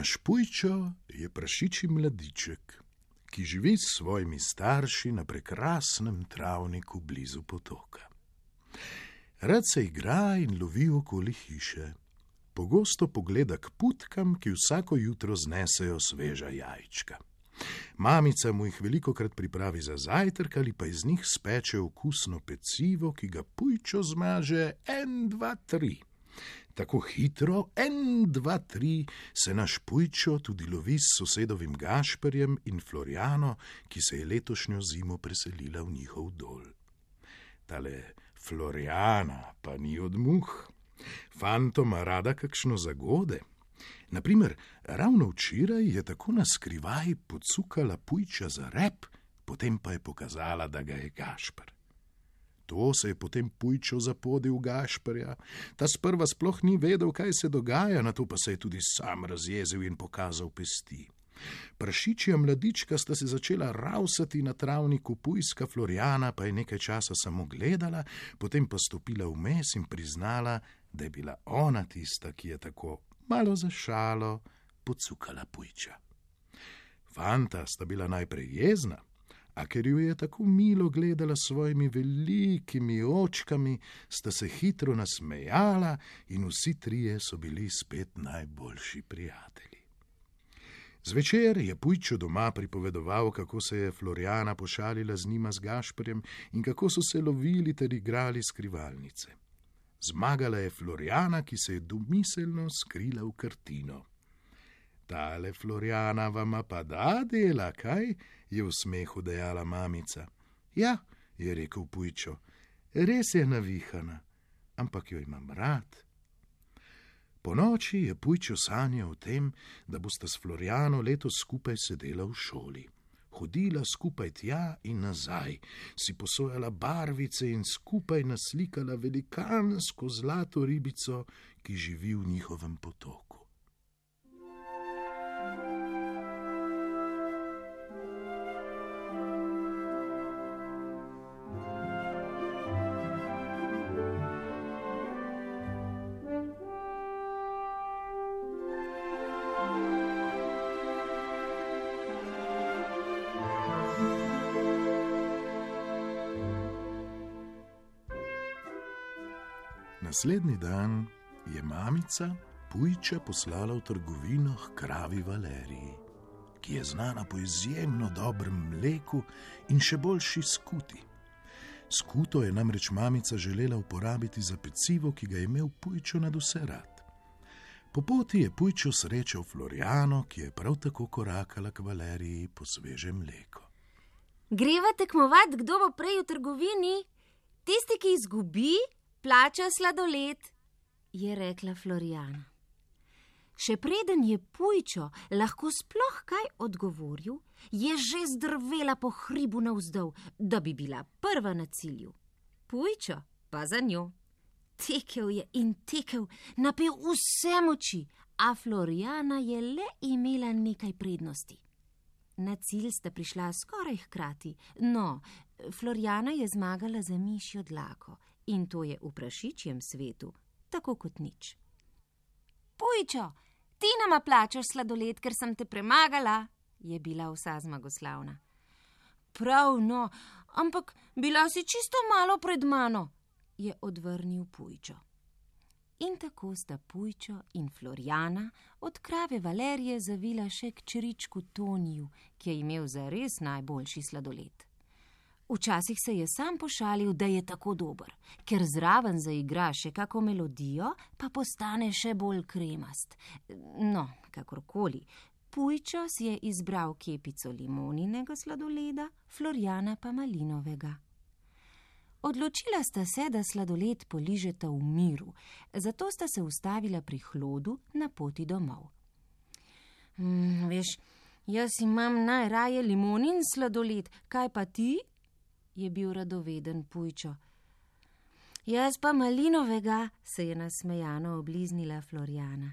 Naš pujčo je prašiči mladiček, ki živi s svojimi starši na prekrasnem travniku blizu potoka. Rad se igra in lovi okoli hiše. Pogosto pogleda k putkam, ki vsako jutro znesejo sveža jajčka. Mamica mu jih veliko krat pripravi za zajtrk ali pa iz njih speče okusno pecivo, ki ga pujčo zmaže en, dva, tri. Tako hitro, en, dva, tri, se naš pujčo tudi lovi s sosedovim Gašperjem in Floriano, ki se je letošnjo zimo preselila v njihov dol. Tale Floriana pa ni od muh. Fantoma rada kakšno zagode. Naprimer, ravno včeraj je tako na skrivaj pocukala pujča za rep, potem pa je pokazala, da ga je Gašper. To se je potem pujčo zapodil Gašperja. Ta sprva sploh ni vedel, kaj se dogaja, na to pa se je tudi sam razjezil in pokazal pesti. Prašičja mladička sta se začela rausati na travniku, pujska Floriana pa je nekaj časa samo gledala, potem pa stopila vmes in priznala, da je bila ona tista, ki je tako malo za šalo pocukala pujča. Fanta sta bila najprej jezna, a ker ju je tako milo gledala s svojimi velikimi očkami, sta se hitro nasmejala in vsi trije so bili spet najboljši prijatelji. Zvečer je Pujčo doma pripovedoval, kako se je Floriana pošalila z njima z Gašperjem in kako so se lovili ter igrali skrivalnice. Zmagala je Floriana, ki se je domiselno skrila v krtino. Tale Floriana vama pa da dela, kaj? je v smehu dejala mamica. Ja, je rekel Pujčo, res je navihana, ampak jo imam rad. Po noči je Pujčo sanjal o tem, da boste s Floriano letos skupaj sedela v šoli. Hodila skupaj tja in nazaj, si posojala barvice in skupaj naslikala velikansko zlato ribico, ki živi v njihovem potoku. Naslednji dan je mamica Pujča poslala v trgovino k kravi Valeriji, ki je znana po izjemno dobrem mleku in še boljši skuti. Skuto je namreč mamica želela uporabiti za pecivo, ki ga je imel Pujčo nad vse rad. Po poti je Pujčo srečal Floriano, ki je prav tako korakala k Valeriji po svežem mleku. Greva tekmovati, kdo bo prej v trgovini? Tisti, ki izgubi, plača sladoled, je rekla Floriana. Še preden je Pujčo lahko sploh kaj odgovoril, je že zdrvela po hribu navzdol, da bi bila prva na cilju. Pujčo pa za njo. Tekel je in tekel, napil vse moči, a Floriana je le imela nekaj prednosti. Na cilj sta prišla skoraj hkrati, no, Floriana je zmagala za mišjo dlako in to je v prašičjem svetu tako kot nič. Pujčo, ti nama plačaš sladoled, ker sem te premagala, je bila vsa zmagoslavna. Prav, no, ampak bila si čisto malo pred mano, je odvrnil Pujčo. In tako sta Pujčo in Floriana od krave Valerije zavila še k čričku Toniju, ki je imel zares najboljši sladoled. Včasih se je sam pošalil, da je tako dober, ker zraven zaigra še kako melodijo, pa postane še bolj kremast. No, kakorkoli. Pujčo si je izbral kepico limoninega sladoleda, Floriana pa malinovega. Odločila sta se, da sladoled poližeta v miru, zato sta se ustavila pri hlodu na poti domov. Mm, veš, jaz imam najraje limonin sladoled, kaj pa ti? Je bil radoveden Pujčo. Jaz pa malinovega, se je nasmejano obliznila Floriana.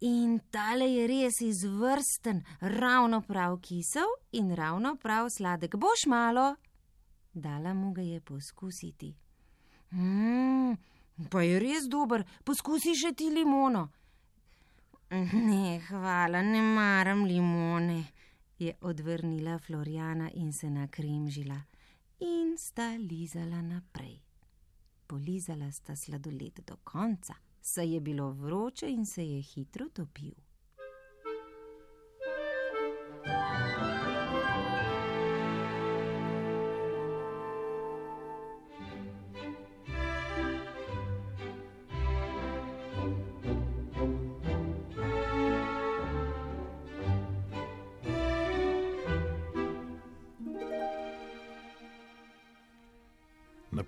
In tale je res izvrsten, ravno prav kisel in ravno prav sladek. Boš malo? Dala mu ga je poskusiti. Mmm, pa je res dober, poskusi še ti limono. Ne, hvala, ne maram limone, je odvrnila Floriana in se nakrimžila in sta lizala naprej. Polizala sta sladoled do konca saj je bilo vroče in se je hitro topil.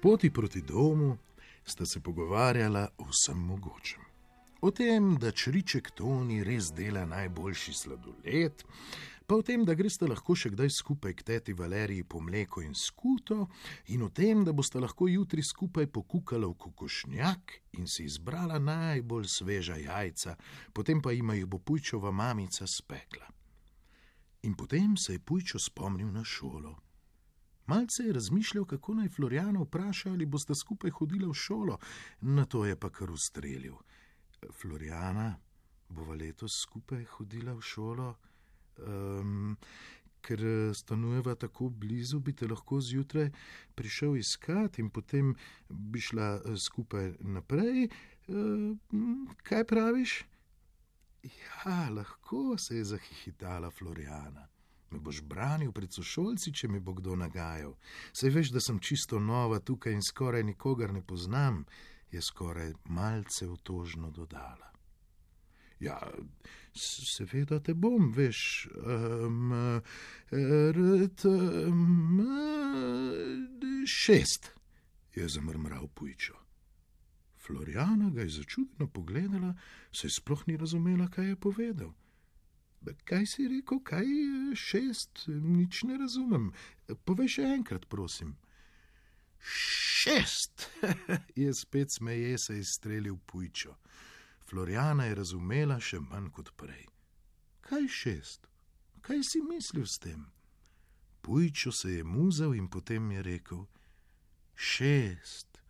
Poti proti domu sta se pogovarjala o vsem mogočem. O tem, da čriček Toni res dela najboljši sladoled, pa o tem, da greste lahko še kdaj skupaj k teti Valeriji po mleko in skuto, in o tem, da boste lahko jutri skupaj pokukala v kokošnjak in si izbrala najbolj sveža jajca, potem pa jima jih bo Pujčova mamica spekla. In potem se je Pujčo spomnil na šolo. Malce je razmišljal, kako naj Floriano vpraša, ali boste skupaj hodili v šolo, na to je pa kar ustrelil. Floriana, bova letos skupaj hodila v šolo, um, ker stanujeva tako blizu, bi te lahko zjutraj prišel iskat in potem bi šla eh, skupaj naprej. Um, kaj praviš? Ja, lahko se je zahihitala Floriana. Me boš branil pred sošolci, če mi bo kdo nagajal. Sej veš, da sem čisto nova tukaj in skoraj nikogar ne poznam, je skoraj malce otožno dodala. Ja, seveda te bom, veš, um, red, um, šest, je zamrmral Pujčo. Floriana ga je začudeno pogledala, saj sploh ni razumela, kaj je povedal. Kaj si rekel, kaj je šest, nič ne razumem. Povej še enkrat, prosim. Šest, je spet smeje se izstrelil Pujčo. Floriana je razumela še manj kot prej. Kaj šest? Kaj si mislil s tem? Pujčo se je muzel in potem je rekel: Šest,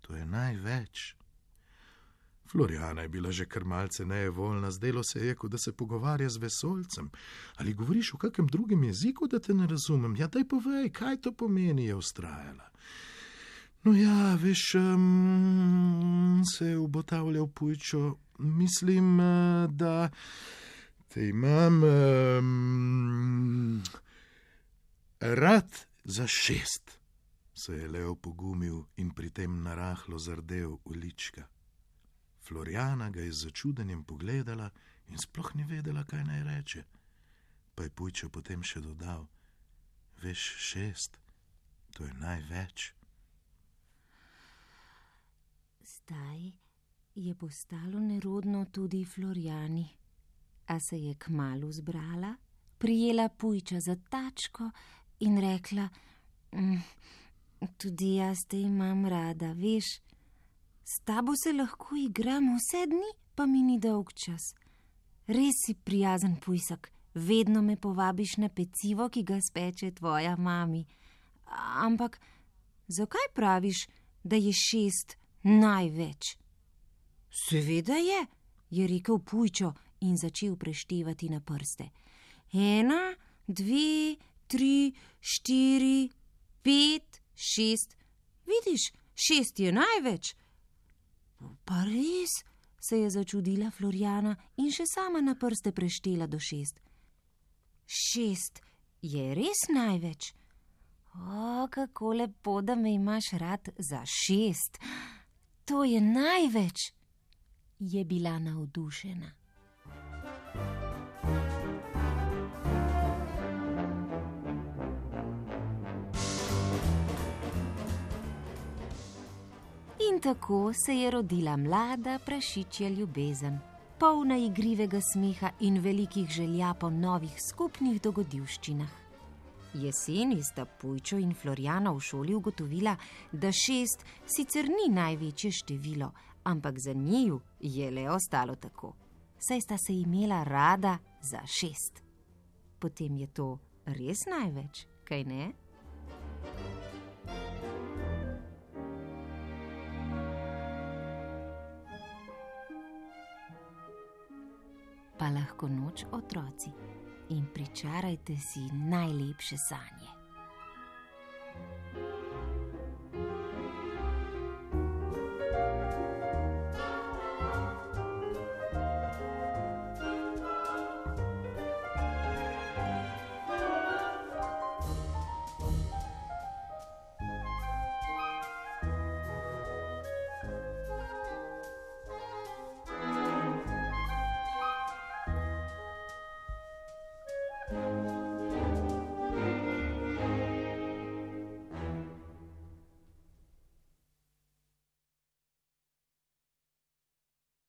to je največ. Floriana je bila že kar malce nevoljna, zdelo se je, kot da se pogovarja z vesolcem. Ali govoriš v kakem drugem jeziku, da te ne razumem? Ja, daj povej, kaj to pomeni, je ustrajala. No ja, veš, um, se je obotavljal Pujčo, mislim, uh, da te imam um, rad za šest, se je Leo pogumil in pri tem narahlo zardel ulička. Floriana ga je z začudenjem pogledala in sploh ni vedela, kaj naj reče. Pa je Pujčo potem še dodal: Veš, šest, to je največ. Zdaj je postalo nerodno tudi Floriani, a se je kmalo zbrala, prijela Pujča za tačko in rekla: mm, Tudi jaz te imam rada, veš. S tabo se lahko igram vse dni, pa mi ni dolg čas. Res si prijazen pujsak, vedno me povabiš na pecivo, ki ga speče tvoja mami. Ampak zakaj praviš, da je šest največ? Seveda je, je rekel pujčo in začel preštevati na prste. Ena, dve, tri, štiri, pet, šest. Vidiš, šest je največ. Pa res, se je začudila Floriana in še sama na prste preštela do šest. Šest je res največ. O, kako lepo, da me imaš rad za šest. To je največ, je bila navdušena. Tako se je rodila mlada prašičja ljubezen, polna igrivega smeha in velikih želja po novih skupnih dogodivščinah. Jeseni sta Pujčo in Floriana v šoli ugotovila, da šest sicer ni največje število, ampak za njiju je le ostalo tako. saj sta se imela rada za šest. Potem je to res največ, kaj ne? Pa lahko noč otroci in pričarajte si najlepše sanje.